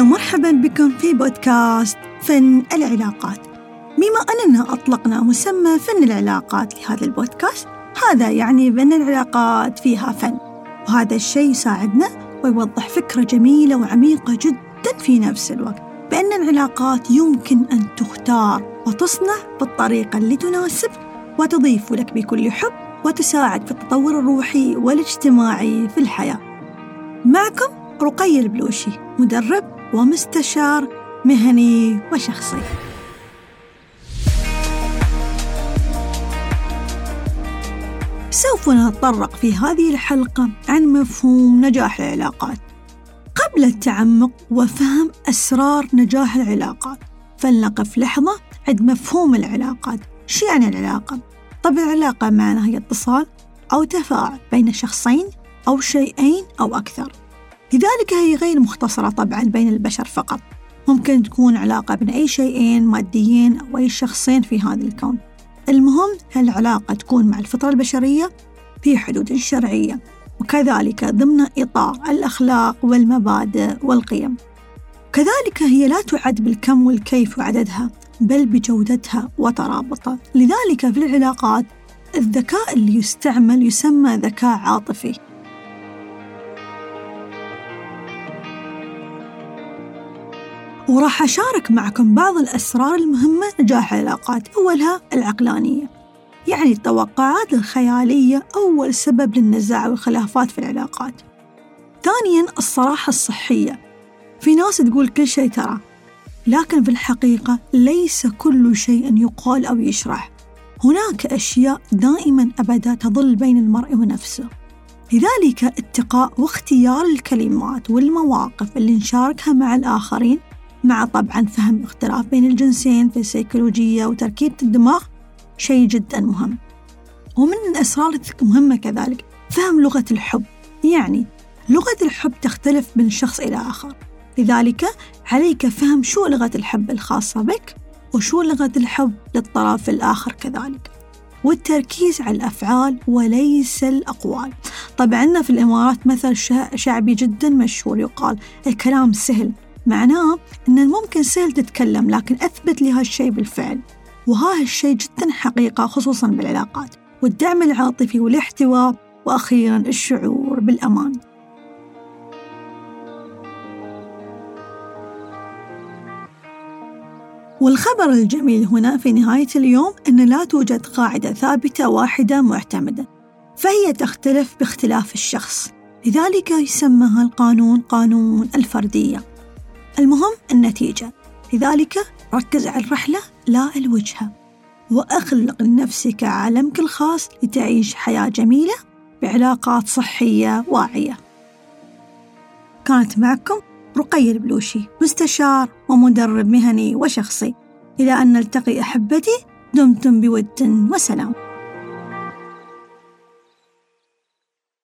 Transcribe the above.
ومرحبا بكم في بودكاست فن العلاقات. بما أننا أطلقنا مسمى فن العلاقات لهذا البودكاست هذا يعني بأن العلاقات فيها فن. وهذا الشيء يساعدنا ويوضح فكرة جميلة وعميقة جدا في نفس الوقت بأن العلاقات يمكن أن تختار وتصنع بالطريقة اللي تناسب وتضيف لك بكل حب وتساعد في التطور الروحي والاجتماعي في الحياة. معكم رقي البلوشي مدرب ومستشار مهني وشخصي. سوف نتطرق في هذه الحلقة عن مفهوم نجاح العلاقات. قبل التعمق وفهم أسرار نجاح العلاقات فلنقف لحظة عند مفهوم العلاقات شو يعني العلاقة؟ طبعا العلاقة معناها هي اتصال أو تفاعل بين شخصين أو شيئين أو أكثر. لذلك هي غير مختصرة طبعا بين البشر فقط. ممكن تكون علاقة بين أي شيئين ماديين أو أي شخصين في هذا الكون. المهم هالعلاقة تكون مع الفطرة البشرية في حدود شرعية وكذلك ضمن إطار الأخلاق والمبادئ والقيم. كذلك هي لا تعد بالكم والكيف وعددها بل بجودتها وترابطها. لذلك في العلاقات الذكاء اللي يستعمل يسمى ذكاء عاطفي. وراح أشارك معكم بعض الأسرار المهمة نجاح العلاقات أولها العقلانية. يعني التوقعات الخيالية أول سبب للنزاع والخلافات في العلاقات. ثانيا الصراحة الصحية. في ناس تقول كل شيء ترى لكن في الحقيقة ليس كل شيء يقال أو يشرح. هناك أشياء دائما أبدا تظل بين المرء ونفسه. لذلك اتقاء واختيار الكلمات والمواقف اللي نشاركها مع الآخرين مع طبعا فهم اختلاف بين الجنسين في السيكولوجية وتركيبة الدماغ شيء جدا مهم. ومن الأسرار المهمة كذلك فهم لغة الحب. يعني لغة الحب تختلف من شخص إلى آخر. لذلك عليك فهم شو لغة الحب الخاصة بك وشو لغة الحب للطرف الآخر كذلك. والتركيز على الأفعال وليس الأقوال. طبعا في الإمارات مثل شعبي جدا مشهور يقال الكلام سهل معناه أن ممكن سهل تتكلم لكن أثبت لي هالشيء بالفعل. وها هالشيء جدا حقيقة خصوصا بالعلاقات. والدعم العاطفي والاحتواء وأخيرا الشعور بالأمان. والخبر الجميل هنا في نهاية اليوم أن لا توجد قاعدة ثابتة واحدة معتمدة فهي تختلف باختلاف الشخص. لذلك يسمى القانون قانون الفردية. المهم النتيجة. لذلك ركز على الرحلة لا الوجهة. وأخلق لنفسك عالمك الخاص لتعيش حياة جميلة بعلاقات صحية واعية. كانت معكم رقي البلوشي مستشار ومدرب مهني وشخصي. إلى أن نلتقي أحبتي دمتم بود وسلام.